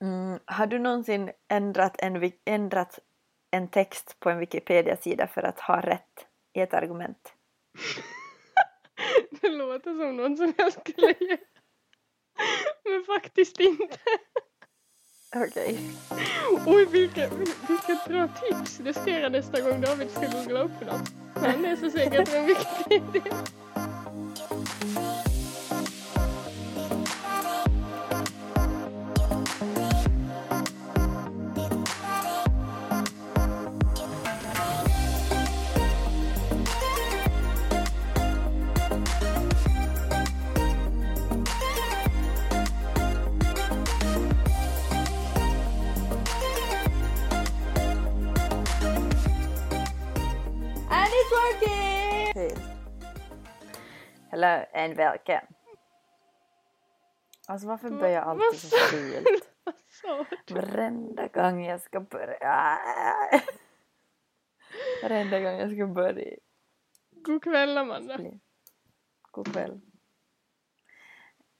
Mm, har du någonsin ändrat en, ändrat en text på en Wikipedia-sida för att ha rätt i ett argument? Det låter som någon som jag skulle göra. Men faktiskt inte. Okej. Oj, vilket, vilket bra tips! Det ska jag nästa gång David ska googla upp något. Han läser säkert från Wikipedia. Hello and welcome. Alltså varför börjar jag alltid så fult? Varenda gång jag ska börja... Varenda gång jag ska börja. God kväll Amanda. God kväll.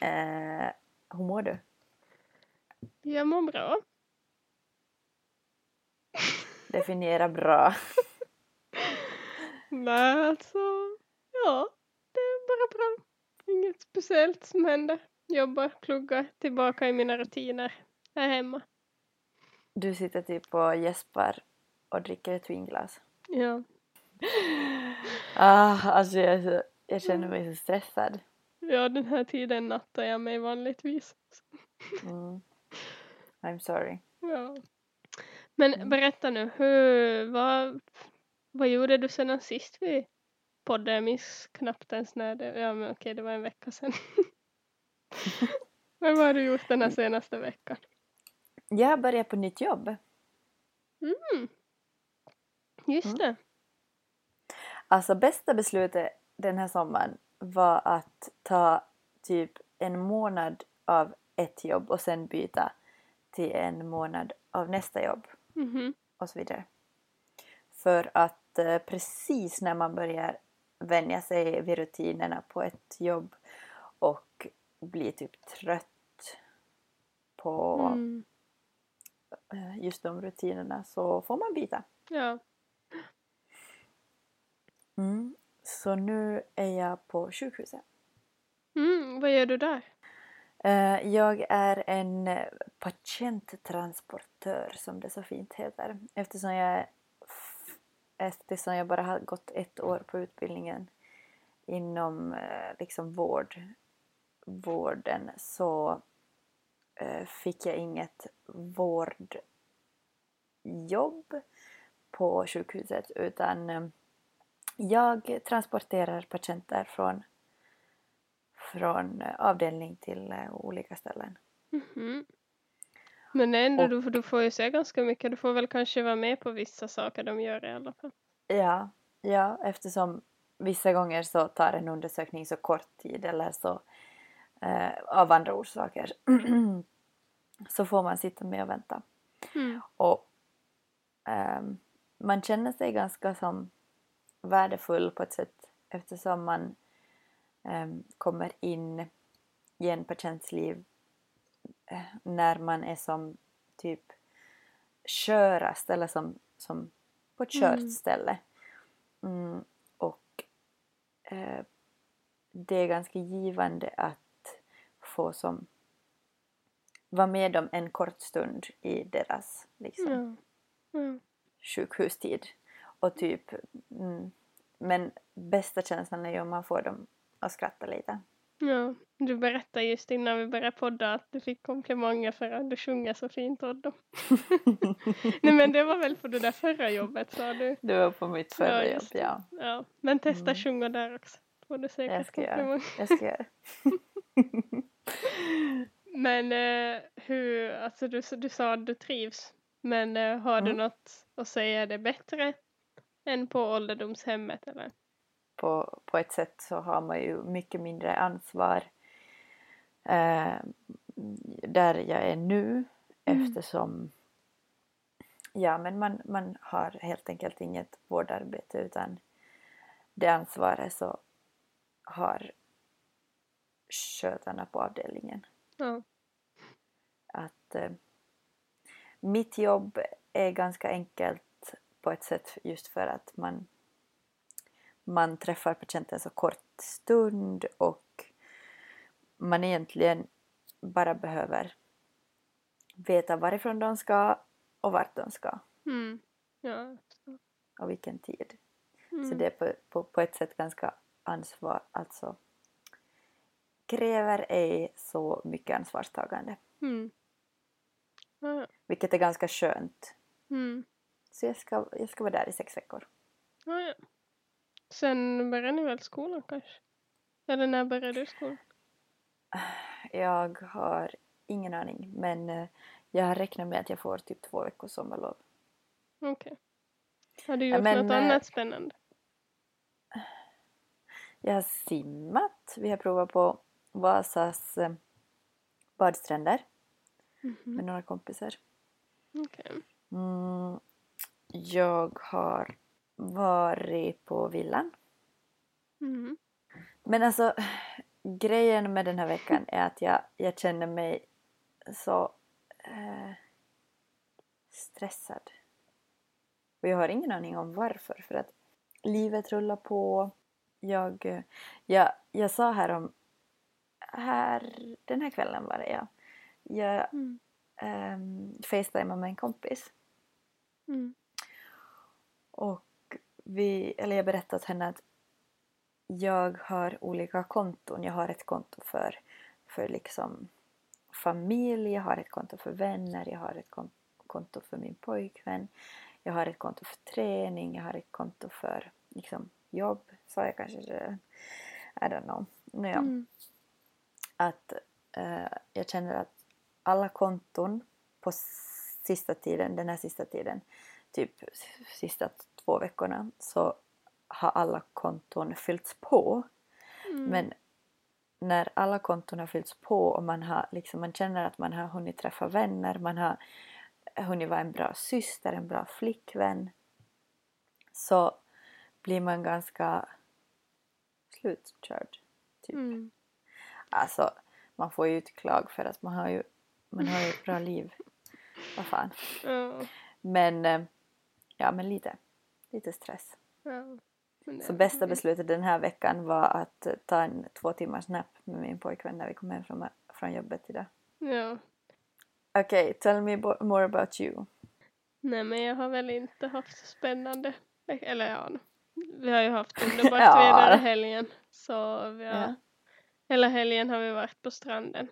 Eh, hur mår du? Jag mår bra. Definiera bra. Nej, alltså. Ja, bara bra. Inget speciellt som händer. Jobbar, pluggar, tillbaka i mina rutiner. Här hemma. Du sitter typ och gäspar och dricker ett vinglas. Ja. Ah, alltså jag, så, jag känner mig så stressad. Ja, den här tiden nattar jag mig vanligtvis. Mm. I'm sorry. Ja. Men Mm. berätta nu, hur, vad, vad gjorde du sedan sist vi poddade? Jag minns knappt ens när det, ja men okej det var en vecka sedan. men vad har du gjort den här senaste veckan? Jag börjat på nytt jobb. Mm. Just Mm. det. Alltså bästa beslutet den här sommaren var att ta typ en månad av ett jobb och sen byta till en månad av nästa jobb Mhm. och så vidare. För att eh, precis när man börjar vänja sig vid rutinerna på ett jobb och blir typ trött på Mm. eh, just de rutinerna så får man byta. Ja. Mm. Så nu är jag på sjukhuset. Mm, vad gör du där? Eh, Jag är en patienttransportör som det så fint heter. Eftersom jag, eftersom jag bara har gått ett år på utbildningen inom eh, liksom vård, vården så eh, fick jag inget vårdjobb på sjukhuset utan eh, jag transporterar patienter från från avdelning till olika ställen. Mhm. Men ändå, Och- du, du får ju se ganska mycket. Du får väl kanske vara med på vissa saker de gör i alla fall. Ja, ja, eftersom vissa gånger så tar en undersökning så kort tid eller så eh, av andra orsaker så får man sitta med och vänta. Mm. Och ehm, man känner sig ganska som värdefull på ett sätt eftersom man ehm, kommer in i en patients liv eh, när man är som typ körast eller som, som på ett kört Mm. ställe. Mm, och eh, det är ganska givande att få som vara med dem en kort stund i deras liksom, Ja. Ja. sjukhustid. Och typ, mm, men bästa känslan är ju om man får dem att skratta lite. Ja, du berättade just innan vi började podda att du fick komplimanger för att du sjunger så fint åt dem. Nej men det var väl på det där förra jobbet sa du? Det var på mitt förra Ja, jobb, ja. Ja, men testa Mm. sjunga där också. Får du säkert Jag ska göra. Jag ska göra. Men eh, hur, alltså du, du sa att du trivs. Men eh, har du Mm. något att säga det bättre än på ålderdomshemmet eller? På, på ett sätt så har man ju mycket mindre ansvar eh, där jag är nu Mm. eftersom ja, men man, man har helt enkelt inget vårdarbete utan det ansvaret så har skötarna på avdelningen. Ja. Att eh, mitt jobb är ganska enkelt på ett sätt just för att man, man träffar patienten så kort stund och man egentligen bara behöver veta varifrån de ska och vart de ska Mm. Ja. Och vilken tid. Mm. Så det är på, på, på ett sätt ganska ansvar, alltså kräver ej så mycket ansvarstagande. Mm. Ja. Vilket är ganska skönt. Mm. Så jag ska, jag ska vara där i sex veckor. Ja. Sen börjar ni väl skolan kanske? Eller när börjar du skolan? Jag har ingen aning men eh, jag har räknat med att jag får typ två veckors sommarlov. Okej. Har du gjort men, något eh, annat spännande? Jag har simmat. Vi har provat på Vasas eh, badstränder Mhm. med några kompisar. Okej. Mm, jag har varit på villan. Mm. Men alltså grejen med den här veckan är att jag, jag känner mig så eh, stressad. Och jag har ingen aning om varför. För att livet rullar på. Jag, eh, jag, jag sa här om... Här, den här kvällen var det ja. Jag Mm. um, facetimade med en kompis. Mm. Och vi, eller jag berättade åt henne att jag har olika konton. Jag har ett konto för, för liksom familj, jag har ett konto för vänner, jag har ett kon- konto för min pojkvän, jag har ett konto för träning, jag har ett konto för liksom, jobb. Sa jag kanske det? I don't know. Nåja, Mm. att eh, jag känner att alla konton på sista tiden, den här sista tiden, typ sista två veckorna, så har alla konton fyllts på. Mm. Men när alla konton har fyllts på och man, har, liksom, man känner att man har hunnit träffa vänner, man har hunnit vara en bra syster, en bra flickvän, så blir man ganska slutkörd. Typ. Mm. Alltså, man får ju utslag för att man har ju, man har ju ett bra liv. Vad fan. Ja. Men, eh, ja men lite. Lite stress. Ja. Så bästa beslutet den här veckan var att ta en två timmars nap med min pojkvän när vi kom hem från, från jobbet idag. Ja. Okej, tell me more about you. Nej men jag har väl inte haft så spännande. Eller ja. Vi har ju haft underbart Ja. väder helgen. Så vi har, Ja. hela helgen har vi varit på stranden.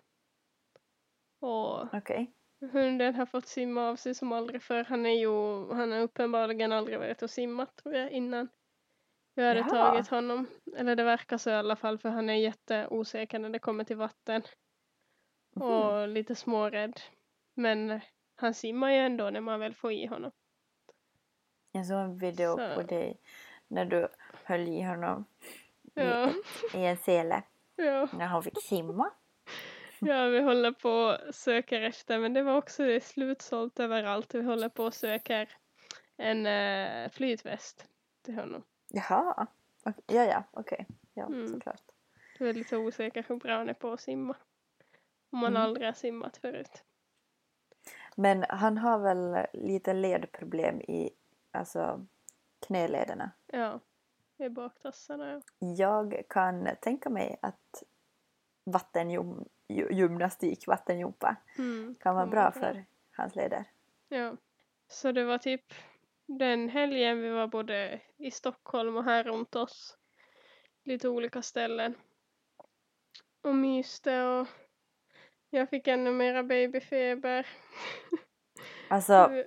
Och Okej. Hunden har fått simma av sig som aldrig förr. Han är ju, han har uppenbarligen aldrig varit och simmat tror jag innan. Vi hade Jaha. tagit honom. Eller det verkar så i alla fall för han är jätteosäker när det kommer till vatten. Mhm. Och lite smårädd. Men han simmar ju ändå när man väl får i honom. Jag såg en video Så. på dig när du höll i honom i, Ja, ett, i en sele ja, när han fick simma. Ja, vi håller på och söker efter men det var också det slutsålt överallt. Vi håller på och söker en uh, flytväst till honom. Jaha. Ok- Ja, ja, okej. Ja, Mm. såklart. Jag är lite osäker hur bra han är på att simma. Om man Mm. aldrig har simmat förut. Men han har väl lite ledproblem i alltså, knälederna. Ja, i baktassarna ja. Jag kan tänka mig att vattengymnastik, vattengympa Mm, kan vara bra för hans leder. Ja. Så det var typ den helgen vi var både i Stockholm och här runt oss. Lite olika ställen. Och myste och jag fick ännu mera babyfeber. Alltså,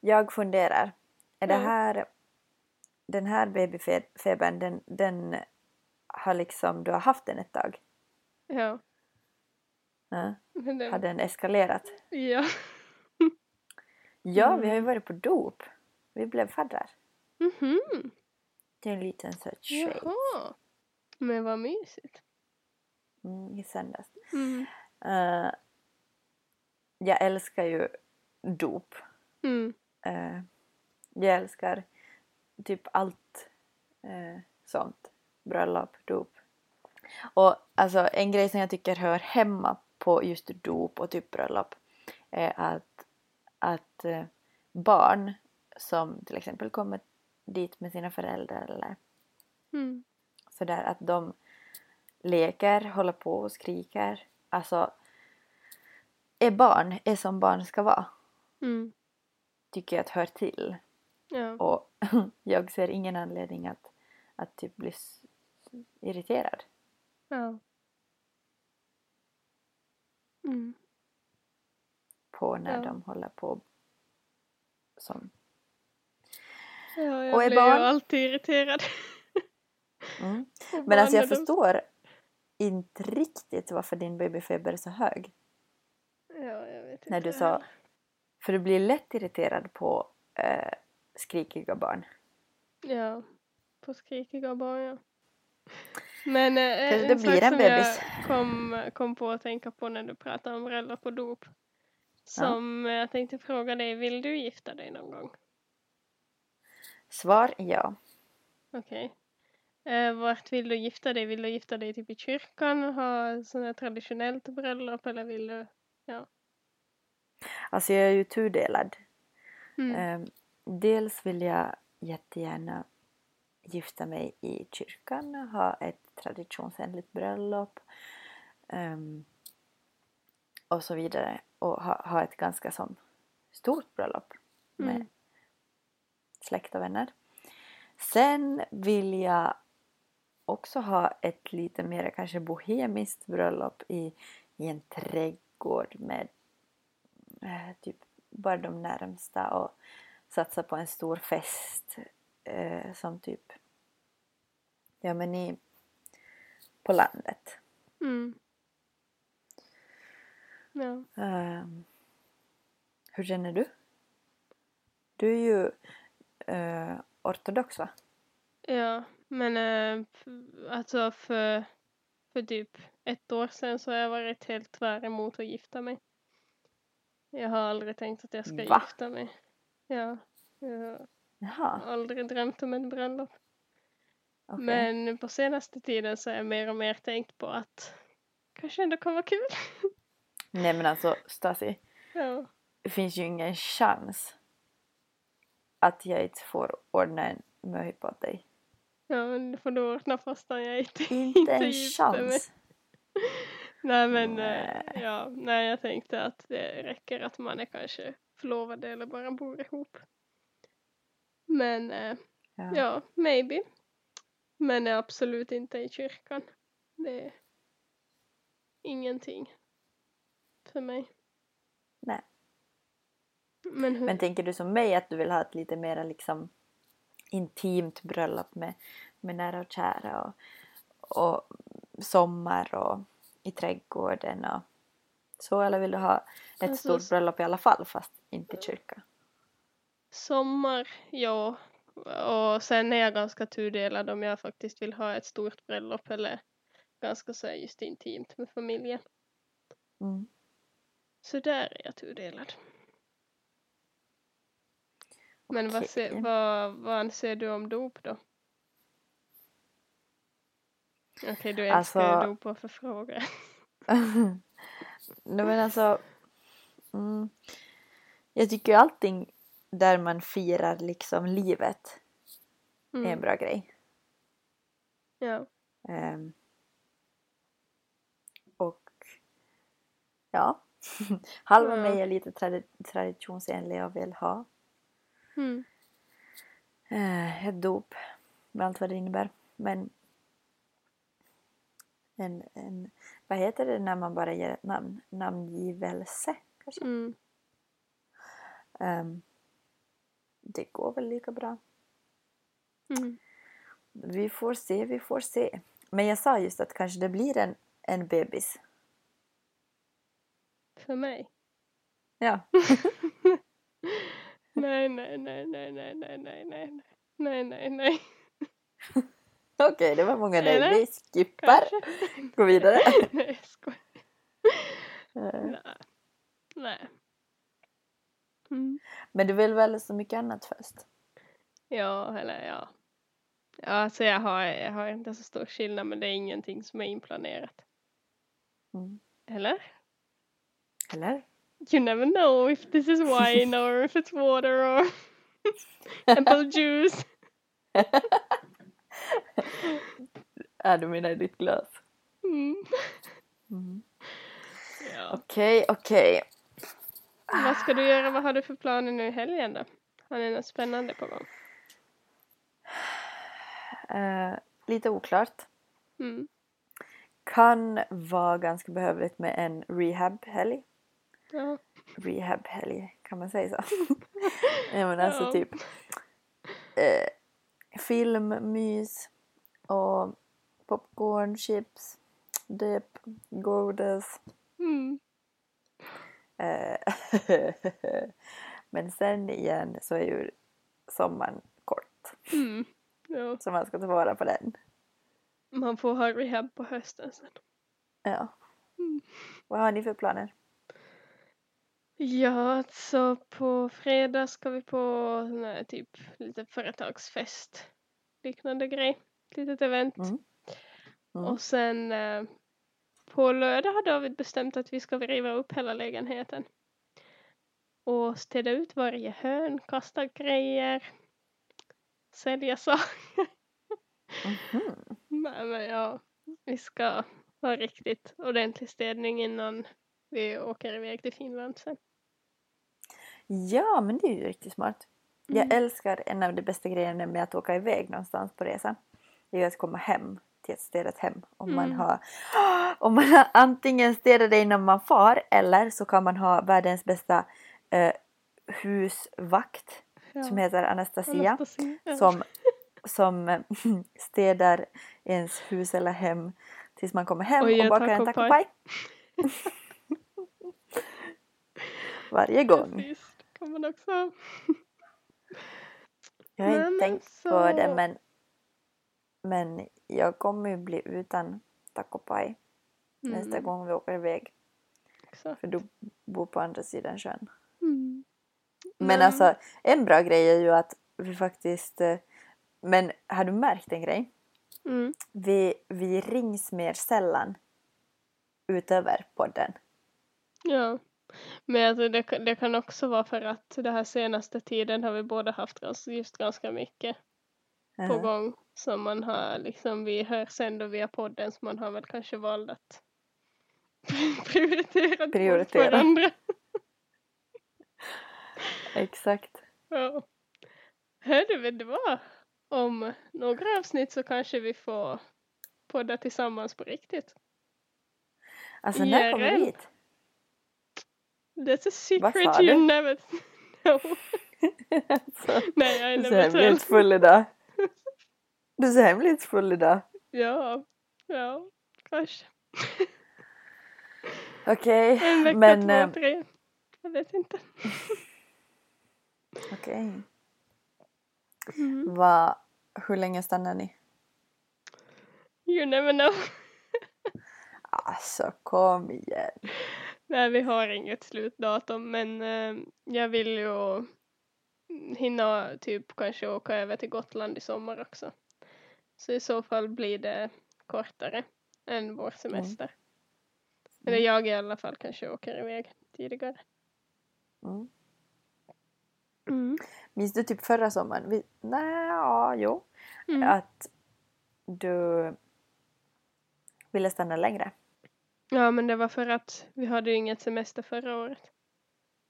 jag funderar. Är det här, den här babyfebern, den, den har liksom, du har haft den ett tag? Ja. Ja. Det, Har den eskalerat? ja. Ja, vi har ju Mm. varit på dop. Vi blev faddrar. Mhm. Det är en liten söt tjej Jaha. Men vad mysigt. mm, i söndags. Mm. Eh, jag älskar ju dop. Mm. Eh, jag älskar typ allt eh, sånt. Bröllop, dop. Och alltså en grej som jag tycker hör hemma på just dop och typ bröllop är att att eh, barn som till exempel kommer dit med sina föräldrar eller Mm. sådär att de leker, håller på och skriker. Alltså är barn, är som barn ska vara, Mm. tycker jag att hör till. Ja. Och jag ser ingen anledning att, att typ bli irriterad. Ja. Mm. på när Ja. de håller på som... Ja, jag Och är blir barn- alltid irriterad. Mm. Men alltså jag de- förstår inte riktigt varför din babyfeber är så hög. Ja, jag vet inte. När du sa... För du blir lätt irriterad på eh, skrikiga barn. Ja, på skrikiga barn ja. Men eh, Kanske en det sak blir en som bebis. jag kom, kom på att tänka på när du pratar om bröllop och dop. Som jag tänkte fråga dig, vill du gifta dig någon gång? Svar ja. Okej. Eh, vart vill du gifta dig? Vill du gifta dig typ i kyrkan och ha här traditionellt bröllop eller vill du? Alltså jag är ju tudelad. Mm. Ehm, dels vill jag jättegärna gifta mig i kyrkan och ha ett traditionsenligt bröllop. ehm, och så vidare. Och ha, ha ett ganska som stort bröllop med Mm. släkt och vänner. Sen vill jag också ha ett lite mer kanske bohemiskt bröllop i, i en trädgård med eh, typ bara de närmsta och satsa på en stor fest eh, som typ ja men i på landet. Mm. Ja. Ehm, hur känner du? Du är ju eh, ortodox va? Ja, men eh, alltså för, för typ ett år sedan så har jag varit helt tvär emot att gifta mig. Jag har aldrig tänkt att jag ska Va? gifta mig. Ja, jag Jaha, aldrig drömt om ett bröllop. okej. Men på senaste tiden så har jag mer och mer tänkt på att kanske ändå kan vara kul. Nej men alltså Stasi, ja. det finns ju ingen chans att jag inte får ordna en möhippa åt dig. ja, men det får du ordna fastän jag inte, Inte en chans. Nej men eh, Nej. ja, nej jag tänkte att det räcker att man är kanske förlovade eller bara bor ihop. Men eh, Ja. ja, maybe. Men är absolut inte i kyrkan. Det är ingenting för mig. Nej. Men hur? Men tänker du som mig att du vill ha ett lite mer liksom intimt bröllop med, med nära och kära och, och sommar och i trädgården och så eller vill du ha ett Alltså, stort bröllop i alla fall fast inte i kyrka? Sommar, ja. Och sen är jag ganska tudelad om jag faktiskt vill ha ett stort bröllop eller ganska så just intimt med familjen. Mm. Så där är jag tudelad. Men vad, se, vad, vad anser du om dop då? Okej, du älskar Alltså- dop och förfrågar. Nej men alltså mm, jag tycker ju allting där man firar liksom livet är en Mm. bra grej. Ja. Ehm, och ja, halva Ja. mig är lite tradi- traditionsenlig och vill ha Mm. eh, ett dop med allt vad det innebär. Men en, en, vad heter det när man bara ger ett namn? Namngivelse kanske? Mm. Ehm, det går väl lika bra. Mm. Vi får se, vi får se. Men jag sa just att kanske det blir en, en bebis. För mig? Ja. nej, nej, nej, nej, nej, nej, nej, nej, nej, nej, nej. Okej, det var många nej. Vi skippar. Kanske. Gå vidare. nej, jag skojar. Eh, Nej. Nej. Mm. Men du vill väl så mycket annat först? Ja, eller ja. Ja, alltså jag har, jag har inte så stor skillnad men det är ingenting som är inplanerat. Mm. Eller? Eller? you never know if this is wine or if it's water or apple juice. Är du menar i ditt glas? Mm. Mm. Ja. Okej, okej. Vad ska du göra? Vad har du för planer nu i helgen då? Har ni något spännande på gång? Eh, lite oklart. Mm. Kan vara ganska behövligt med en rehab-helg. Ja. Rehab-helg, kan man säga så? Nej men alltså Ja. typ eh, filmmys och popcorn, chips, dip, godis. Mm. Eh, men sen igen så är ju sommaren kort. Mm. Ja. Så man ska ta vara på den. Man får ha rehab på hösten sen. Ja. Mm. Vad har ni för planer? Ja, alltså på fredag ska vi på här typ lite företagsfest liknande grej. Litet event. Mm. Mm. Och sen eh, på lördag har David bestämt att vi ska riva upp hela lägenheten. Och städa ut varje hörn, kasta grejer, sälja saker. Mhm. Nej men ja, vi ska ha riktigt ordentlig städning innan vi åker iväg till Finland sen. Ja, men det är ju riktigt smart. Jag Mm. älskar en av de bästa grejerna med att åka iväg någonstans på resa. Det är att komma hem till ett städat hem. Om man Mm. har, om man har antingen städat det innan man far eller så kan man ha världens bästa eh, husvakt Ja. som heter Anastasia. Anastasia, ja. Som, som städar ens hus eller hem tills man kommer hem Och och, bakar en tacopaj. Varje gång. Precis, det kan man också. Jag har inte tänkt på så- det men, men jag kommer ju bli utan tacopaj nästa Mm, gång vi åker iväg. exakt. För du bor på andra sidan sjön. Mm. Men Men- alltså en bra grej är ju att vi faktiskt eh, men har du märkt en grej? Mm. Vi, vi rings mer sällan utöver podden. Ja. Men alltså det, kan- det kan också vara för att den här senaste tiden har vi båda haft just ganska mycket på Aha. gång som man har liksom, vi hörs ändå via podden så man har väl kanske valt att prioritera, Prioritera. bort varandra. Exakt. Ja. Hördu, vet du vad? Om några avsnitt så kanske vi får podda tillsammans på riktigt. Alltså när kommer vi dit? That's a secret you never know. alltså, Nej, jag är är så never tell. hemlighetsfull idag. Du är så hemlighetsfull idag. Ja, ja, kanske. Okej, En vecka, men... två, eh, tre. Jag vet inte. Okej. Mm. Vad, hur länge stannar ni? You never know. Alltså kom igen. Nej, vi har inget slutdatum men eh, jag vill ju hinna typ kanske åka över till Gotland i sommar också. Så i så fall blir det kortare än vår semester. Eller Mm. jag i alla fall kanske åker iväg tidigare. Mm. Mm. Minns du typ förra sommaren? Vi, nej, ja, jo. Mm. Att du ville stanna längre. Ja, men det var för att vi hade ju inget semester förra året.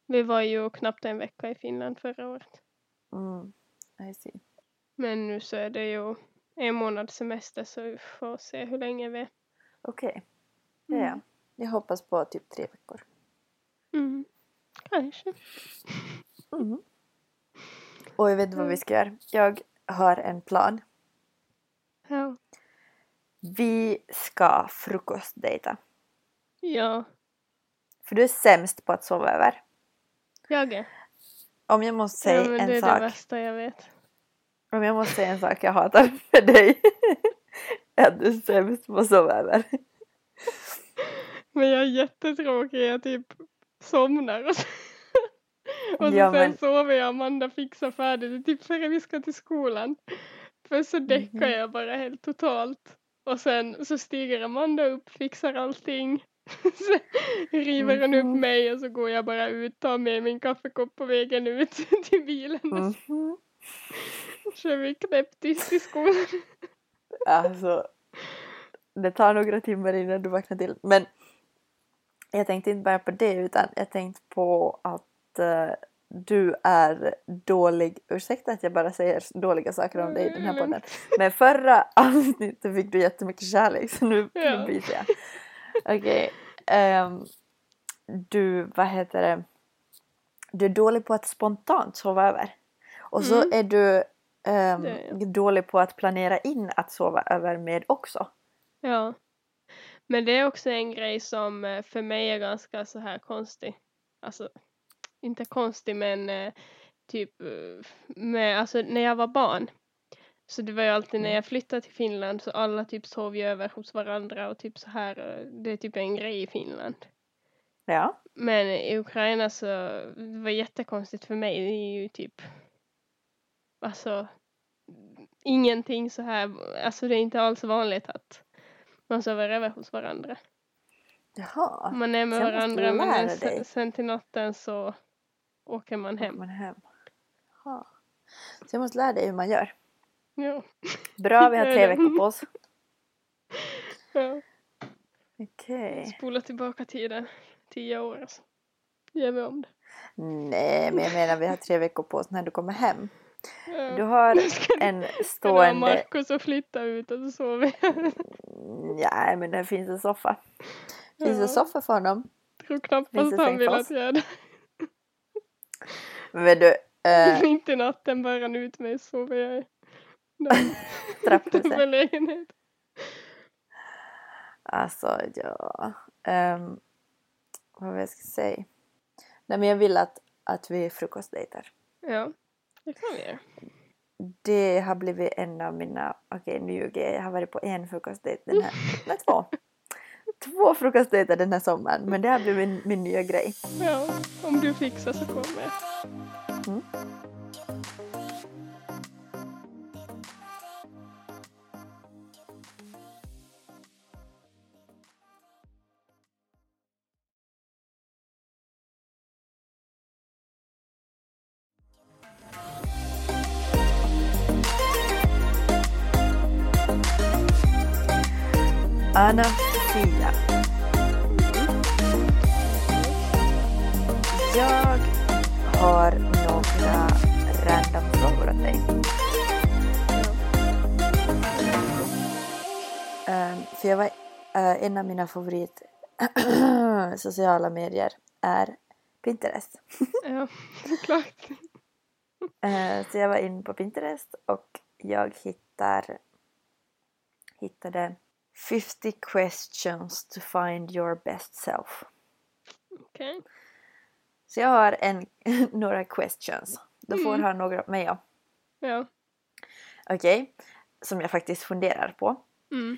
Vi var ju knappt en vecka i Finland förra året. Mm. I see. Men nu så är det ju en månad semester så vi får se hur länge vi är. Okej. Ja, Mm. ja. Jag hoppas på typ tre veckor. Mm. Kanske. Mm. Och jag vet vad vi ska göra. Jag har en plan. Ja. Vi ska frukostdejta. Ja, För du är sämst på att sova över. Jag är. Om jag måste säga ja, en det är sak. det värsta jag vet. Om jag måste säga en sak jag hatar med dig. är att du är sämst på att sova över. Men jag är jättetråkig, jag typ somnar och och så Ja, sen men- sover jag Amanda fixar färdigt, typ före vi ska till skolan. För så däckar Mhm. jag bara helt totalt. Och sen så stiger Amanda upp, fixar allting river han upp Mhm. mig och så går jag bara ut, tar med min kaffekopp på vägen ut till bilen. Mhm. Kör vi knäpptyst till skolan. Alltså, det tar några timmar innan du vaknar till. Men jag tänkte inte bara på det utan jag tänkte på att eh, du är dålig. Ursäkta att jag bara säger dåliga saker om dig i den här podden. Men förra avsnittet fick du jättemycket kärlek så nu, Ja. nu byter jag. Okej. ehm, du, vad heter det? Du är dålig på att spontant sova över. Och så Mm. är du ehm, Det dålig på att planera in att sova över med också. Ja. Men det är också en grej som eh, för mig är ganska så här konstig. Alltså, inte konstig men eh, typ eh, med, alltså när jag var barn. Så det var ju alltid när jag flyttade till Finland så alla typ sov ju över hos varandra och typ så här. eh, Det är typ en grej i Finland. Ja. Men i Ukraina så det var jättekonstigt för mig. Det är ju typ alltså ingenting så här. Alltså det är inte alls vanligt att man sover över hos varandra. Jaha. Man är med varandra men sen, sen till natten så åker man Åker hem. man hem. Jaha. Så jag måste lära dig hur man gör. Ja. Bra, vi har tre det. veckor på oss. ja. Okej. Spola tillbaka tiden. Tio år alltså. Gör vi om det. Nej, men jag menar vi har tre veckor på oss när du kommer hem. Ja. Du har en stående... Markus och flytta ut och så sover. Nej, men det finns en soffa. Finns Ja. en soffa för honom? tror knappast det han vill att jag där. Men du, eh, Inte i natten bara han ut mig sover jag trapphuset. Alltså, ja. Um, vad var jag ska säga? Nej, men jag vill att, att vi frukostdejtar. Ja, det kan vi göra. Det har blivit en av mina, okej nu ljuger jag, jag har varit på en frukostdejt den här, nej två. Två frukostdejter den här sommaren men det har blivit min, min nya grej. Ja, om du fixar så kommer jag. Mm. Anna-Sofia. Jag har några random frågor åt dig. Ehm, för jag var, eh, en av mina favorit sociala medier är Pinterest. Ja, såklart. Eh, så jag var in på Pinterest och jag hittar hittade 50 questions to find your best self. Okej. Så jag har en, några questions. Du får Mm. ha några åt mig. ja. Ja. Okej, som jag faktiskt funderar på. Mm.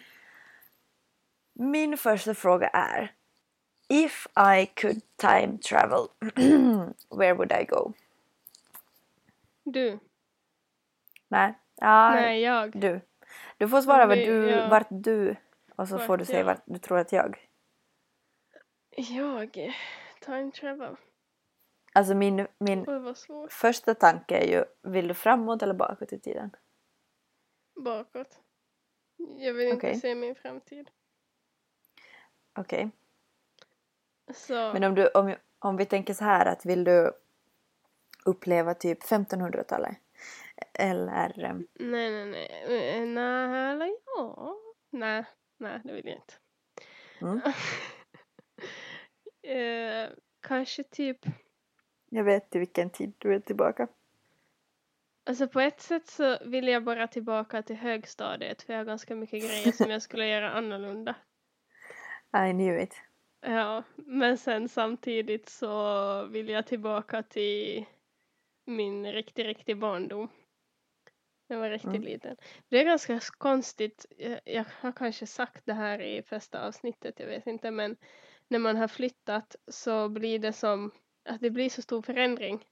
Min första fråga är If I could time travel, where would I go? Du. Nej, ja, Nej, jag. du. Du får svara vad Vi- du, ja. vart du och så Vart får du säga jag. vart du tror att jag. Jag. Time travel. Alltså min, min vad svårt. första tanke är ju, vill du framåt eller bakåt i tiden? Bakåt. Jag vill inte Okej. se min framtid. Okej. Så. Men om, du, om, om vi tänker så här att vill du uppleva typ 1500-talet? Eller... em, Nej, nej, nej. Eh, Nej, eller ja. Nej, nej, det vill jag inte. Mm. eh, kanske typ. Jag vet till vilken tid du är tillbaka. Alltså på ett sätt så vill jag bara tillbaka till högstadiet för jag har ganska mycket grejer som jag skulle göra annorlunda. I knew it. Ja, men sen samtidigt så vill jag tillbaka till min riktig, riktig barndom. Jag var riktigt Mm. liten. Det är ganska konstigt, jag, har kanske sagt det här i första avsnittet, jag vet inte, men när man har flyttat så blir det som att det blir så stor förändring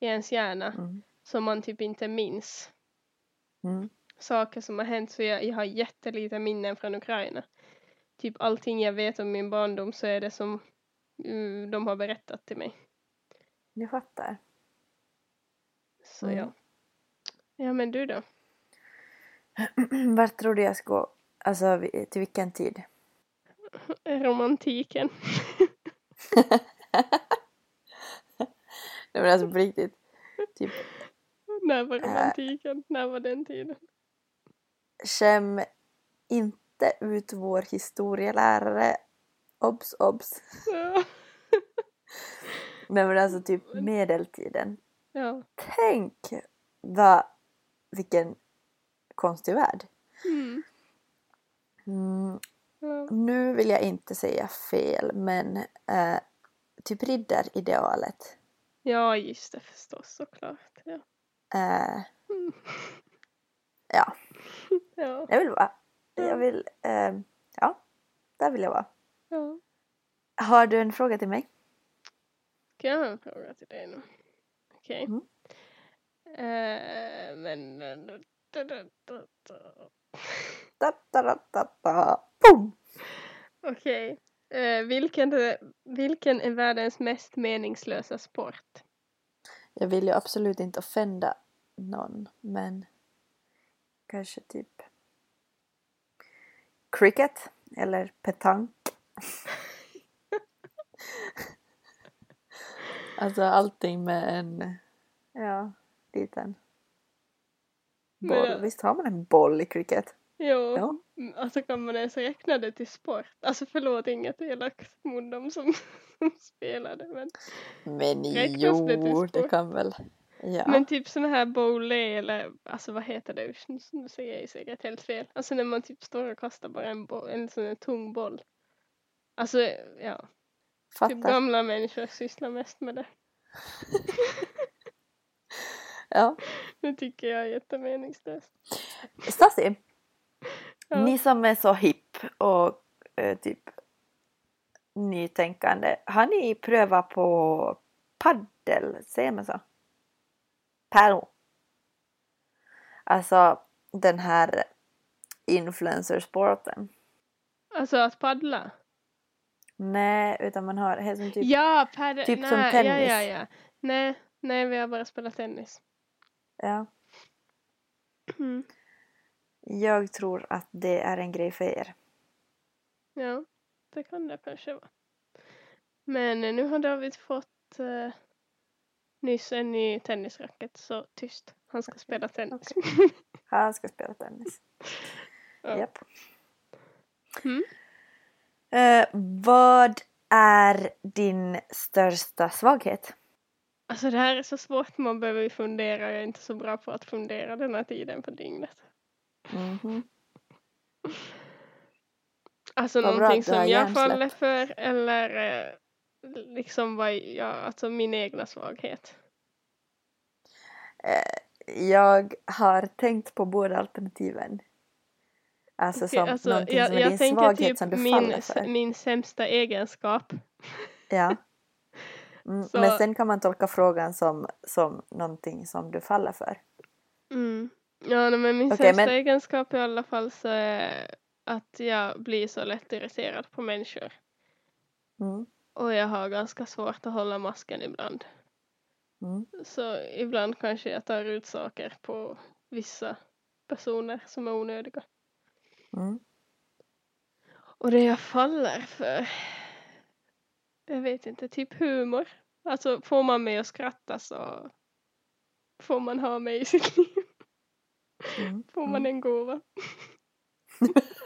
i ens hjärna Mm. som man typ inte minns Mm. saker som har hänt så jag, jag har jättelite minnen från Ukraina. typ allting jag vet om min barndom så är det som mm, de har berättat till mig. Jag fattar. Så Mm. ja. Ja men du då? Vart tror du jag ska gå? Alltså till vilken tid? Romantiken. Nej men alltså på riktigt. Typ När var romantiken? När var den tiden? skäm inte ut vår historielärare. Obs, obs. Ja. Nej men alltså typ medeltiden. ja. Tänk vad, vilken konstig värld. Mm. Mm, nu vill jag inte säga fel men eh, typ riddaridealet. Ja just det förstås såklart. Ja. Eh, Mm. ja, Ja. jag vill vara. Ja. Jag vill, eh, ja, där vill jag vara. ja. Har du en fråga till mig? Ska jag ha en fråga till dig nu? Okej. Mm. Eh, men... Da, da, da, da, da. Boom! Okej. Eh, vilken, vilken är världens mest meningslösa sport? Jag vill ju absolut inte offenda någon men kanske typ cricket eller petank. alltså allting med en ja, liten boll. jag- Visst har man en boll i cricket? Jo, Ja. alltså kan man ens räkna det till sport? Alltså förlåt, inget elakt mot dem som, som spelade men, Men jo, det till det, sport? kan väl. Ja. men typ såna här bowlé eller alltså vad heter det? Nu säger jag säkert helt fel. Alltså när man typ står och kastar bara en, boll, en sån här tung boll. Alltså ja, typ Fattar. gamla människor sysslar mest med det. Ja. Det tycker jag är jättemeningslöst. Stasi, Ja. ni som är så hipp och eh, typ nytänkande, har ni prövat på paddel, säger man så? Paddle. Alltså den här influencersporten. Alltså att paddla? Nej, utan man har är som typ ja, typ nej, som Ja, tennis. ja, ja. Nej, nej, vi har bara spelat tennis. Ja. Mm. Jag tror att det är en grej för er. Ja, det kan det kanske vara. Men eh, nu har David fått uh, nyss en ny tennisracket, så tyst. Han ska spela tennis. Han ska spela tennis. Ja. Japp. Mm. Eh, vad är din största svaghet? Alltså det här är så svårt, man behöver ju fundera. Jag är inte så bra på att fundera den här tiden på dygnet. Mhm. Alltså Vad någonting som jag hjärnsläpp. faller för eller eh, liksom vad jag, alltså min egna svaghet. Eh, jag har tänkt på båda alternativen. Alltså Okej, som alltså, någonting jag, som är jag din svaghet typ som du min, faller för. min sämsta egenskap. Ja. Mm, Så- Men sen kan man tolka frågan som, som någonting som du faller för. Mm. Ja, nej, men min Okej, sämsta men- egenskap i alla fall så är att jag blir så lätt irriterad på människor. Mm. Och jag har ganska svårt att hålla masken ibland. Mm. Så ibland kanske jag tar ut saker på vissa personer som är onödiga. Mm. Och det jag faller för, jag vet inte, typ humor. Alltså får man mig att skratta så får man ha mig i sitt liv. Mm. Får man en gåva.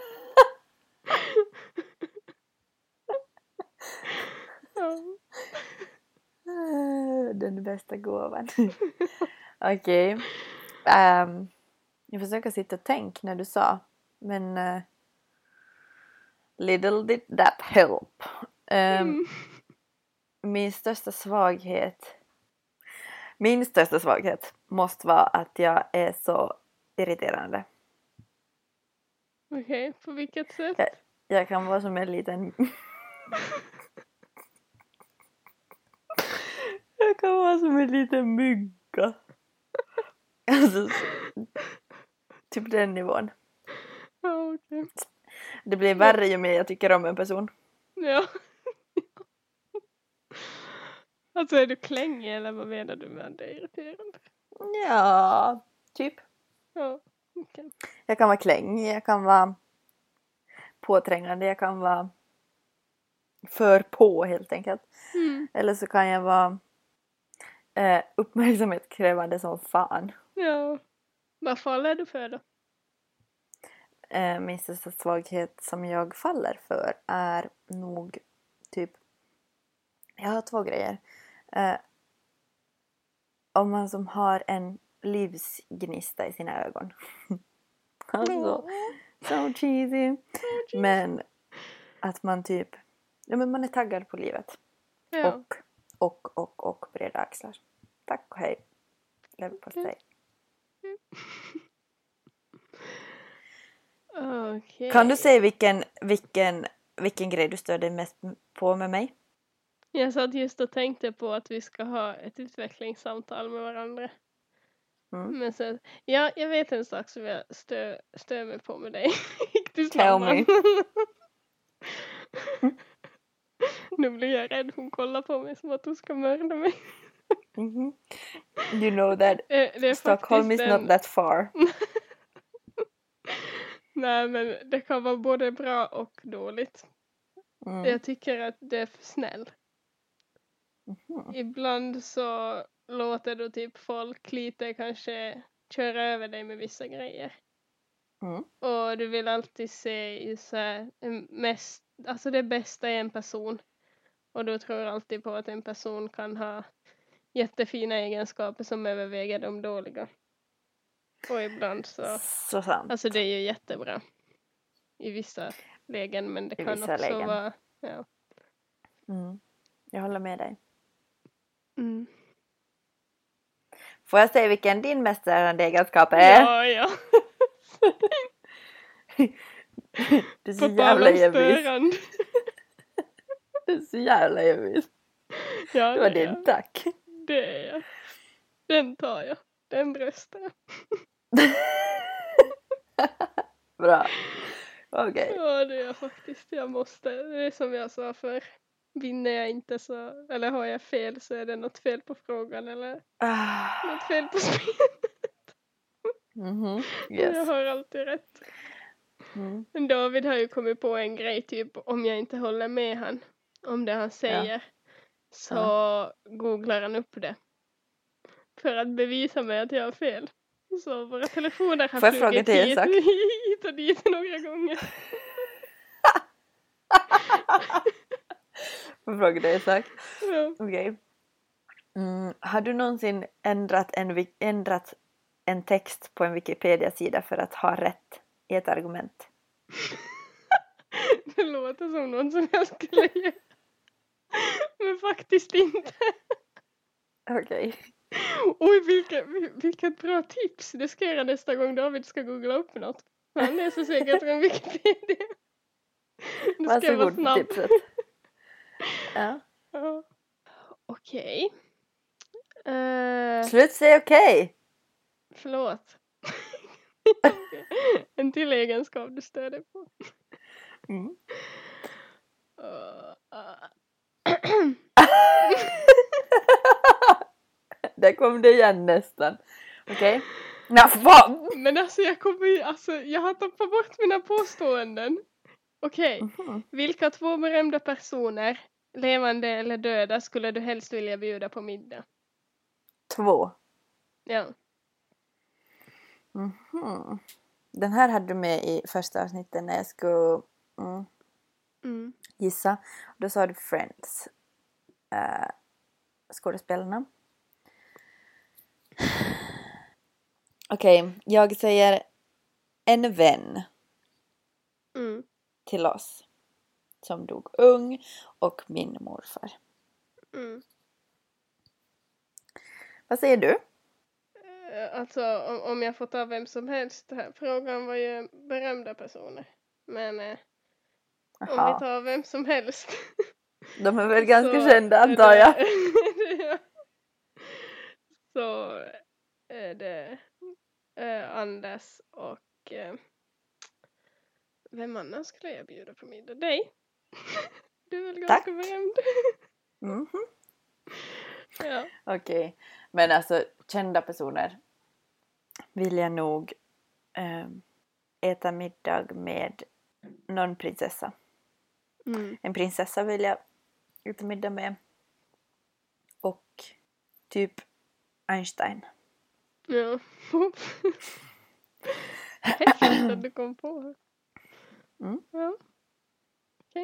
ja. Den bästa gåvan. Okej. Ehm, jag försöker sitta och tänka när du sa. Men eh, little did that help. Ehm, Mm. Min största svaghet. Min största svaghet måste vara att jag är så irriterande. Okej, på vilket sätt? Ja. Jag kan vara som en liten... jag kan vara som en liten mygga. Alltså, så- typ den nivån. Ja, okej. Det blir värre ju mer jag tycker om en person. Ja. Alltså är du klängig eller vad menar du med att det är irriterande? Ja, typ. Ja, okej. Jag kan vara klängig, jag kan vara påträngande, jag kan vara för på helt enkelt. Mm. Eller så kan jag vara eh, uppmärksamhetskrävande som fan. Ja. Vad faller du för då? Eh, min största svaghet som jag faller för är nog typ... Jag har två grejer. Eh, om man som har en livsgnista i sina ögon. alltså, so cheesy. Men att man typ... Ja men man är taggad på livet. Ja. Och, och, och, och breda axlar. Tack och hej. Leverpastej. Okej. Kan du säga vilken, vilken, vilken grej du stör dig mest på med mig? Jag satt just och tänkte på att vi ska ha ett utvecklingssamtal med varandra. Mm. Men sen, ja, jag vet en sak som jag stör, stör mig på med dig. Tell me. nu blir jag rädd. Hon kollar på mig som att hon ska mörda mig. Mhm. You know that Eh, Stockholm is en- not that far. Nej men det kan vara både bra och dåligt. Mm. Jag tycker att det är för snäll. Mhm. Ibland så låter du typ folk lite kanske köra över dig med vissa grejer. Mm. Och du vill alltid se så här, en mest, alltså det bästa i en person. Och du tror alltid på att en person kan ha jättefina egenskaper som överväger de dåliga. Och ibland så, Så sant. alltså det är ju jättebra. I vissa lägen men det I kan också lägen. vara, ja. Mm. Jag håller med dig. Mm. Får jag säga vilken din mest störande egenskap är? Ja, ja. Du är så På jävla envis. Du är så jävla envis. Ja, Det var din jag. tack. Det är jag. Den tar jag. Den bröstar jag. Bra. Okej. Ja, det är jag faktiskt. Jag måste. Det är som jag sa för vinner jag inte så, eller har jag fel så är det något fel på frågan eller Ah. något fel på spelet. Mhm. Jag Yes. har alltid rätt. Mm. David har ju kommit på en grej typ om jag inte håller med han om det han säger så googlar han upp det. För att bevisa mig att jag har fel. Så våra telefoner har jag flugit hit, hit och dit några gånger. Jag fråga dig en sak? Ja. Okej. Mm. Har du någonsin ändrat en, ändrat en text på en Wikipedia-sida för att ha rätt i ett argument? Det låter som någon som jag skulle göra. Men faktiskt inte. Okej. Oj, vilket, vilket bra tips! Det ska jag göra nästa gång David ska googla upp något. Han läser säkert från Wikipedia. Varsågod för tipset. Ja. Okej. Eh, Slut säg okej! förlåt. en till egenskap du stör dig på. Mm. Uh, uh. Där kom det igen nästan. Okej? Fan! Men alltså jag kommer alltså jag har tappat bort mina påståenden. Okej, Mhm. vilka två berömda personer, levande eller döda, skulle du helst vilja bjuda på middag? Två. Ja. Mhm. Den här hade du med i första avsnittet när jag skulle mm, Mm. gissa. Då sa du Friends. Uh, skådespelarna. Okej, jag säger en vän Mm. till oss som dog ung och min morfar. Mm. Vad säger du? Eh, Alltså om, om jag får ta vem som helst. Här frågan var ju berömda personer. Men eh, om vi tar vem som helst. de är väl ganska så kända är antar jag. Ja. så är det eh, Anders och eh, Vem annars skulle jag bjuda på middag? Dig? Du är väl Tack. ganska berömd? Mhm. ja. Okej. Men alltså kända personer vill jag nog ehm, äta middag med någon prinsessa. Mm. En prinsessa vill jag äta middag med. Och typ Einstein. Ja. Häftigt att du kom på. Mm. Ja.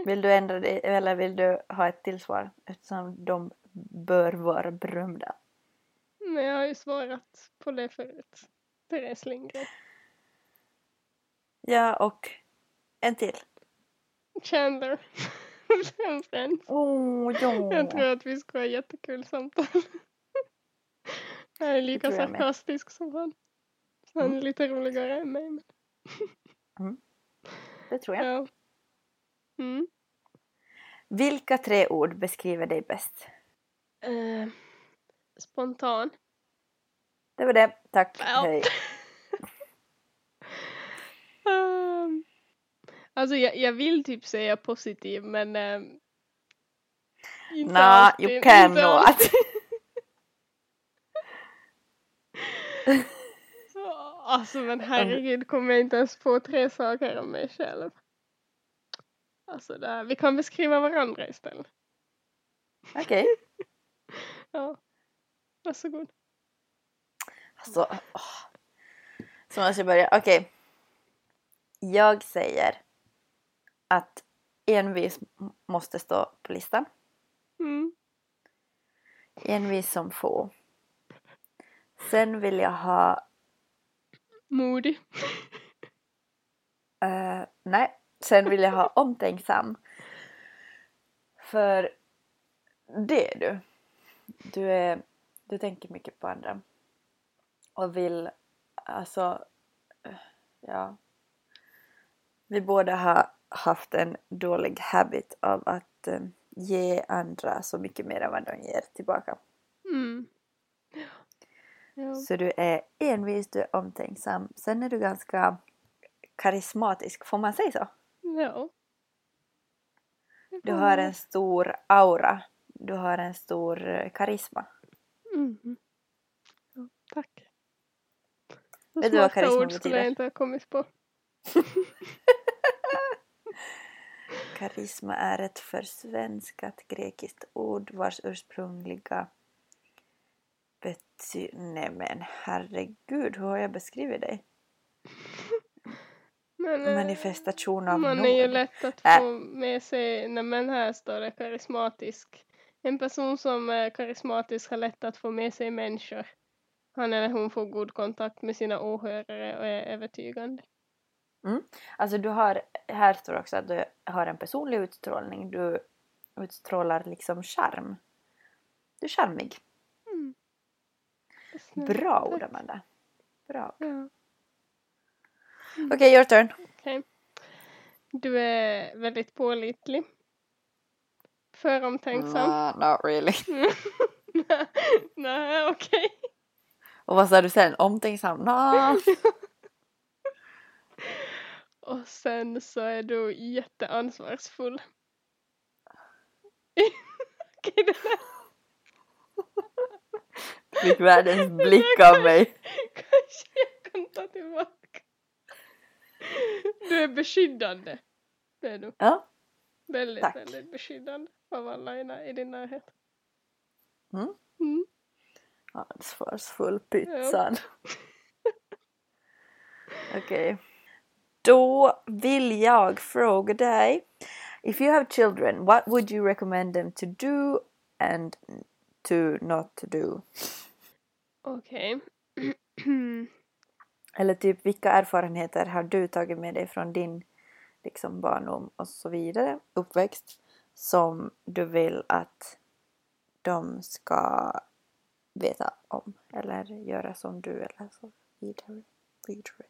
Vill du ändra det eller vill du ha ett tillsvar eftersom de bör vara berömda? Men jag har ju svarat på det förut. Therese Lindgren. Ja, och en till. Chandler. Från Friends. Oh, ja. Jag tror att vi ska ha jättekul samtal. Jag är lika jag med. sarkastisk som han. Så han är Mm. lite roligare än mig. Men... Det tror jag. Ja. Mm. Vilka tre ord beskriver dig bäst? Eh, spontan. Det var det. Tack. Ja. Hej. Um, alltså jag, jag vill typ säga positiv men um, inte Nah, alltid. you can inte not. alltid. alltså men herregud kommer jag inte ens på tre saker om mig själv. Alltså där, vi kan beskriva varandra istället. Okej. Ja. Varsågod. Alltså, åh. Så måste jag börja. Okej. Jag säger att envis måste stå på listan. Mm. Envis som få. Sen vill jag ha... Modig. eh, nej. Sen vill jag ha omtänksam. För det är du. Du, är, du tänker mycket på andra. Och vill alltså... Ja. Vi båda har haft en dålig habit av att eh, ge andra så mycket mer än vad de ger tillbaka. Mm. Ja. Så du är envis, du är omtänksam. Sen är du ganska karismatisk, får man säga så? Ja. Du har en stor aura. Du har en stor eh, karisma. Mm. Ja, tack. Så Vet du vad karisma ord skulle jag betyder? inte ha kommit på. Karisma är ett försvenskat grekiskt ord vars ursprungliga bety... Nej men herregud, hur har jag beskrivit dig? Men, eh, Manifestation av man nåd. är ju lätt att Äh. få med sig, nej men här står det karismatisk. En person som är karismatisk har lätt att få med sig människor. Han eller hon får god kontakt med sina åhörare och är övertygande. Alltså du har, här står också att du har en personlig utstrålning. Du utstrålar liksom charm. Du är charmig. Mm. Bra ord Amanda. Bra. Ja, Okej, your turn. okej. Du är väldigt pålitlig. Föromtänksam. Nah, not really. Nej, okej. Och vad sa du sen? Omtänksam? Nah. Och sen så är du jätteansvarsfull. Det Fick världens blick av mig. kanske jag kan ta tillbaka. Du är beskyddande. Det är du. Ja. Väldigt, Tack. väldigt beskyddande av alla i, i din närhet. Mm. Mm. Ansvarsfull pytsan. Okej. Då vill jag fråga dig. If you have children, what would you recommend them to do and to not to do? Okej. Eller typ vilka erfarenheter har du tagit med dig från din liksom barndom och så vidare, uppväxt, som du vill att de ska veta om eller göra som du eller så vidare. vidare.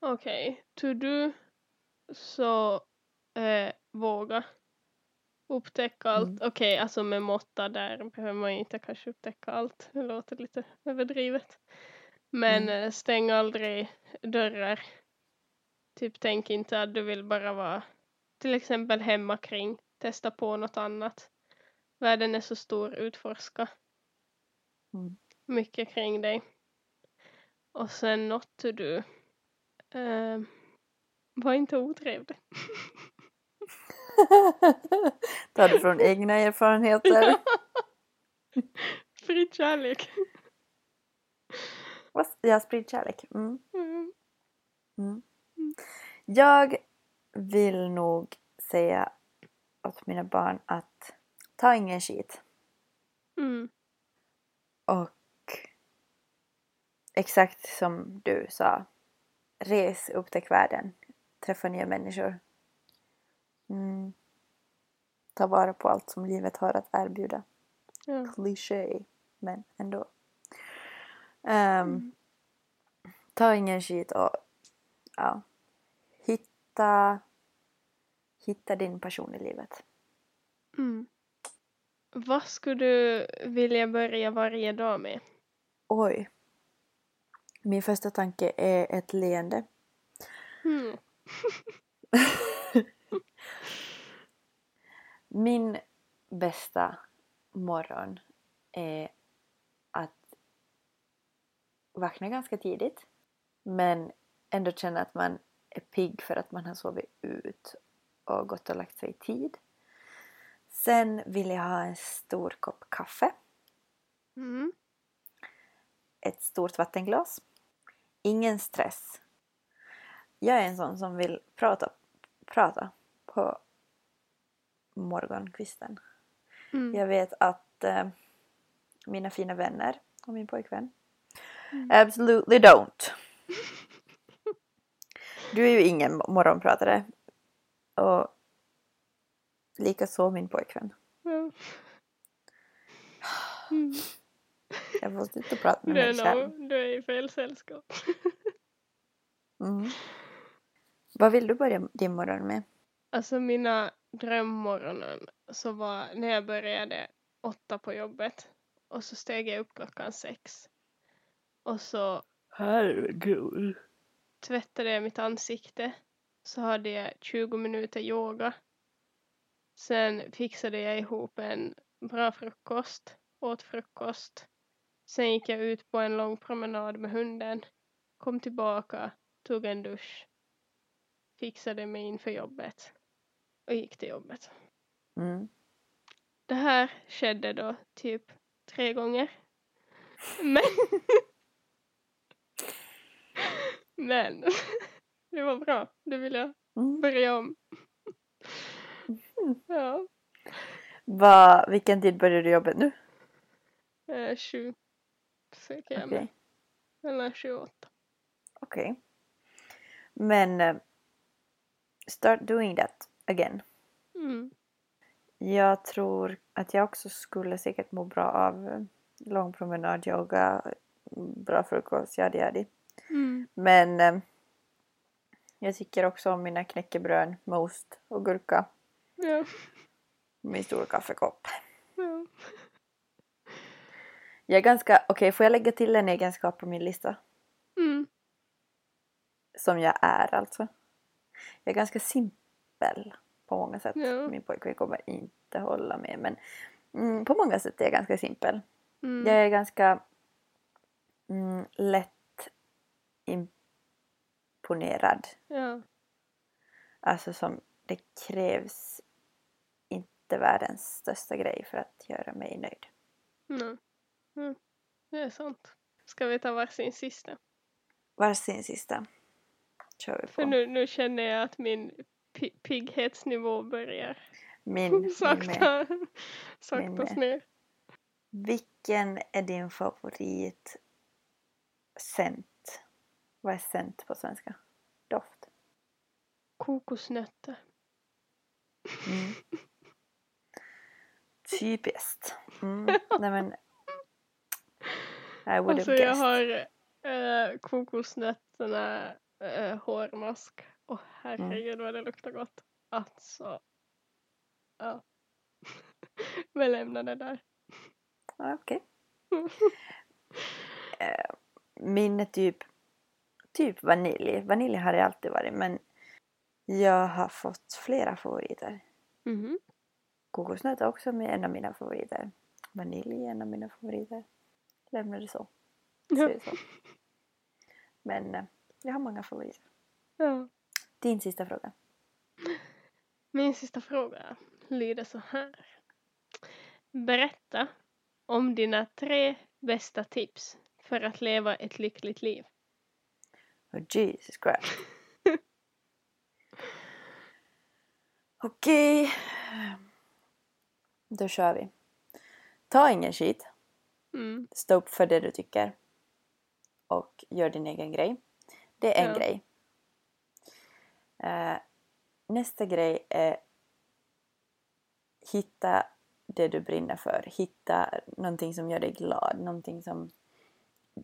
Okej. To do så eh, våga upptäcka allt. Mm. Okej, alltså med måtta där behöver man inte kanske upptäcka allt. Det låter lite överdrivet. Men Mm. eh, stäng aldrig dörrar Typ tänk inte att du vill bara vara till exempel hemma kring, testa på något annat. Världen är så stor, utforska Mm. mycket kring dig. Och sen not to do. Uh, var inte otrevlig. Tar du från egna erfarenheter? Fri kärlek. Vad- Ja, sprid kärlek. Mm. Mm. Mm. Jag vill nog säga åt mina barn att ta ingen skit. Mm. Och exakt som du sa, res, upptäck världen, träffa nya människor. Mm. Ta vara på allt som livet har att erbjuda. Ja. Kliché, men ändå. Ehm, Ta ingen skit och ja, hitta, hitta din passion i livet. Mm. Vad skulle du vilja börja varje dag med? Oj. Min första tanke är ett leende. Mm. Min bästa morgon är vakna ganska tidigt men ändå känna att man är pigg för att man har sovit ut och gått och lagt sig i tid. Sen vill jag ha en stor kopp kaffe, Mm. ett stort vattenglas. Ingen stress. Jag är en sån som vill prata, prata på morgonkvisten. Mm. Jag vet att eh, mina fina vänner och min pojkvän. Absolutely don't. Du är ju ingen morgonpratare. Och likaså min pojkvän. Ja. Mm. Jag får sluta prata med mig själv. du är i fel sällskap. Mm. Vad vill du börja din morgon med? Alltså mina drömmorgonen så var när jag började åtta på jobbet och så steg jag upp klockan sex. Och så Herregud. tvättade jag mitt ansikte. Så hade jag 20 minuter yoga. Sen fixade jag ihop en bra frukost, åt frukost. Sen gick jag ut på en lång promenad med hunden. Kom tillbaka, tog en dusch. Fixade mig inför jobbet. Och gick till jobbet. Mm. Det här skedde då typ tre gånger. Men... Men... Det var bra. Det vill jag Mm. börja om. Mhm. Ja. Vad- vilken tid börjar du jobbet nu? Eh, sju. Söker jag Okej. med. Eller 28. Okej. Men eh, start doing that again. Mm. Jag tror att jag också skulle säkert må bra av eh, lång promenad, yoga, bra frukost, yadi yadi. Mm. Men eh, jag tycker också om mina knäckebröd med ost och gurka. Ja. Min stora kaffekopp. ja. Jag är ganska, okej får jag lägga till en egenskap på min lista? Mm. Som jag är alltså. Jag är ganska simpel på många sätt. Ja. Min pojkvän kommer inte hålla med men mm, på många sätt är jag ganska simpel. Mm. Jag är ganska mm, lätt imponerad. Ja. Alltså som det krävs inte världens största grej för att göra mig nöjd. No. Mm. Det är sant. Ska vi ta varsin sista? Varsin sista kör vi För på. nu, nu känner jag att min pi- pigghetsnivå börjar Min, sakta Min saktas ner. Vilken är din favorit scent? Vad är scent på svenska? Doft? Kokosnötter. Mm. Typiskt. Mm. Nej men I would Alltså have jag har äh, kokosnötterna äh, hårmask. Åh herregud vad det luktar gott. Alltså. Ja. Vi lämnar det där. Okej. Eh, Min typ, typ vanilj. Vanilj har det alltid varit men Jag har fått flera favoriter. Mhm. Kokosnöt är också en av mina favoriter. Vanilj är en av mina favoriter. Lämnar det så. Ja. Så. Men eh, jag har många favoriter. ja. Din sista fråga. Min sista fråga lyder så här. Berätta om dina tre bästa tips för att leva ett lyckligt liv. Oh, Jesus Christ. Okej. Då kör vi. Ta ingen skit. Mm. Stå upp för det du tycker. Och gör din egen grej. Det är en Ja. grej. Eh, nästa grej är hitta det du brinner för. Hitta någonting som gör dig glad. Någonting som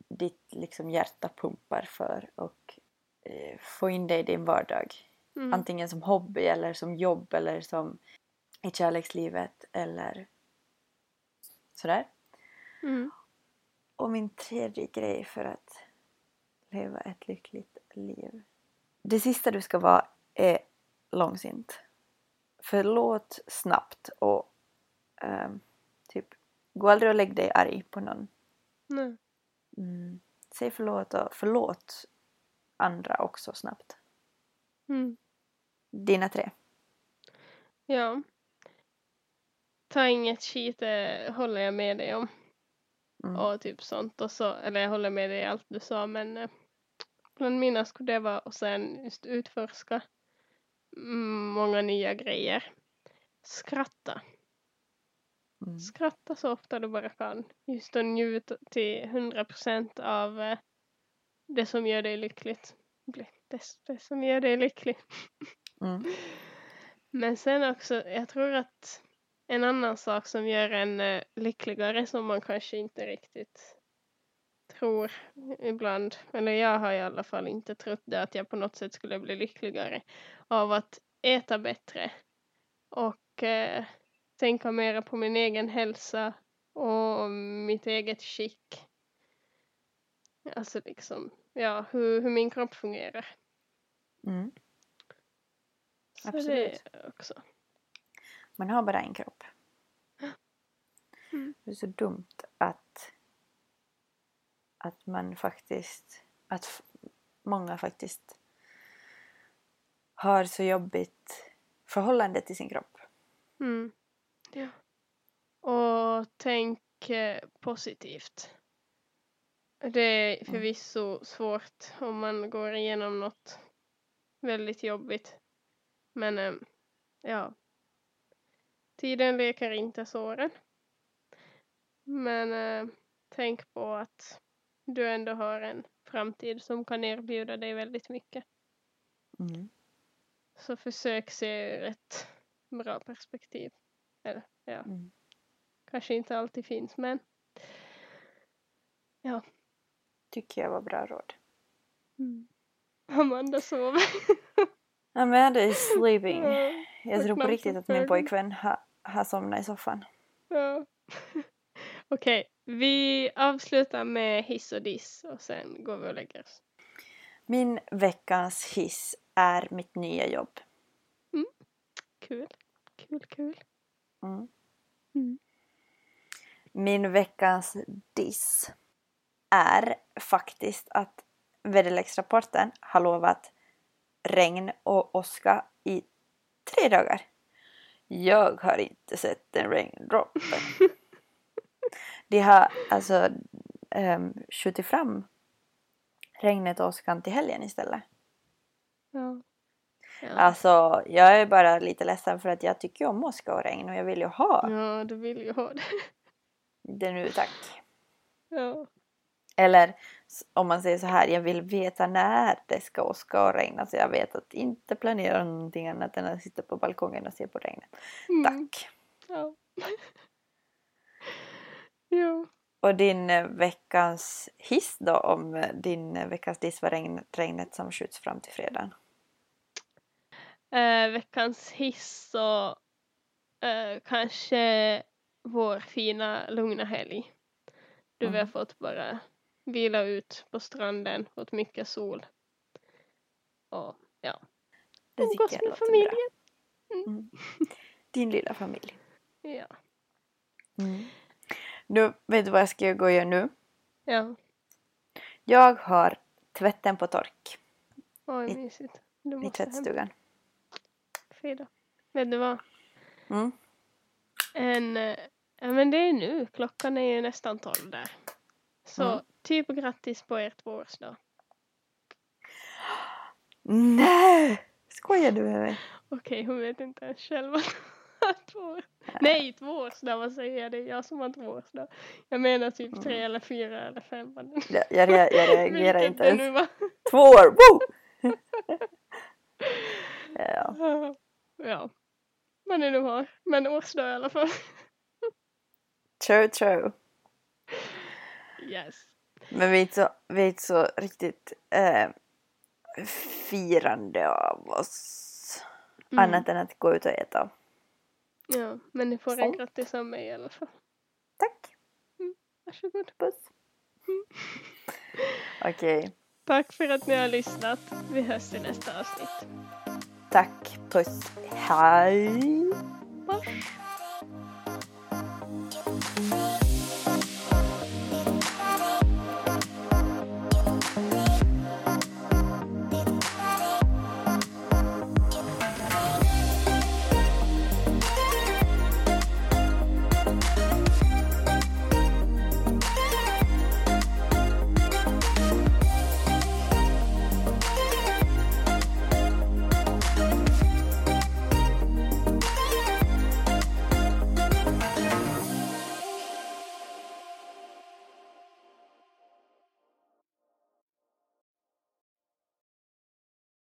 ditt liksom hjärta pumpar för. Och eh, få in det i din vardag. Mm. Antingen som hobby eller som jobb eller som i kärlekslivet eller sådär. Mm. Och min tredje grej för att leva ett lyckligt liv. Det sista du ska vara är långsint. Förlåt snabbt och ehm, typ gå aldrig och lägg dig arg på någon. Nej. Mm. Säg förlåt och förlåt andra också snabbt. Mm. Dina tre. Ja. Ta inget skit, det håller jag med dig om. Mm. Och typ sånt. Och så, eller jag håller med dig i allt du sa men eh, bland mina skulle det vara och sen just utforska många nya grejer. Skratta. Mm. Skratta så ofta du bara kan. Just att njuta till 100% av eh, det som gör dig lyckligt. Bli- Det, det som gör dig lycklig. Mm. Men sen också, jag tror att en annan sak som gör en eh, lyckligare som man kanske inte riktigt tror ibland, eller jag har i alla fall inte trott det, att jag på något sätt skulle bli lyckligare av att äta bättre och eh, tänka mera på min egen hälsa och mitt eget skick. Alltså liksom, ja, hur, hur min kropp fungerar. Mm. Så Absolut. det också. Man har bara en kropp. Mm. Det är så dumt att att man faktiskt att många faktiskt har så jobbigt förhållande till sin kropp. Mm. Ja. Och tänk eh, positivt. Det är Mm. förvisso svårt om man går igenom något väldigt jobbigt. Men eh, ja. Tiden leker inte såren. Men eh, tänk på att du ändå har en framtid som kan erbjuda dig väldigt mycket. Mm. Så försök se ur ett bra perspektiv. Eller ja, Mm. kanske inte alltid finns men Tycker jag var bra råd. Amanda sover. Amanda is sleeping. Ja, Jag tror på riktigt att min pojkvän har, har somnat i soffan. ja. Okej, vi avslutar med hiss och diss och sen går vi och lägger oss. Min veckans hiss är mitt nya jobb. Kul, kul, kul. Mm. Mm. Min veckans diss är faktiskt att väderleksrapporten har lovat regn och åska i tre dagar. Jag har inte sett en regndroppe. De har alltså um, skjutit fram regnet och åskan till helgen istället. Ja. Ja. Alltså, jag är bara lite ledsen för att jag tycker om åska och regn och jag vill ju ha ja, du vill ju ha det. det nu tack. Ja. Eller om man säger så här, jag vill veta när det ska åska och regna så jag vet att inte planera någonting annat än att sitta på balkongen och se på regnet. Mm. Tack! Ja. ja. Och din eh, veckans hiss då om eh, din eh, veckans diss var regn, regnet som skjuts fram till fredagen? Eh, veckans hiss så eh, kanske vår fina lugna helg. Du vi har Mm. fått bara vila ut på stranden, fått mycket sol. Och ja. Det Umgås med familjen. bra. Mm. Din lilla familj. Ja. Mm. Nu, vet du vad jag ska gå och göra nu? Ja. Jag har tvätten på tork Oj, I- mysigt. I måste hem. Frida. Vet du vad? Mm. En, eh, ja men det är nu. Klockan är ju nästan tolv där. Så Mm. typ grattis på ert tvåårsdag. Nej! Skojar du med mig? Okej, hon vet inte ens själv att två Nej, tvåårsdag, vad säger jag? Det är jag som har tvåårsdag. Jag menar typ tre eller fyra eller fem. Jag, jag, jag reagerar inte ens. Två år! Woo! ja. Ja. Vad ni nu har. Men årsdag i alla fall. True, true. Yes. Men vi är inte så, vi är inte så riktigt eh, firande av oss. Mm. Annat än att gå ut och äta. Ja, men ni får en grattis av mig i alla fall. Tack! Varsågod. Puss! Okej, Tack för att ni har lyssnat. Vi hörs i nästa avsnitt tack, puss, hej! Bye.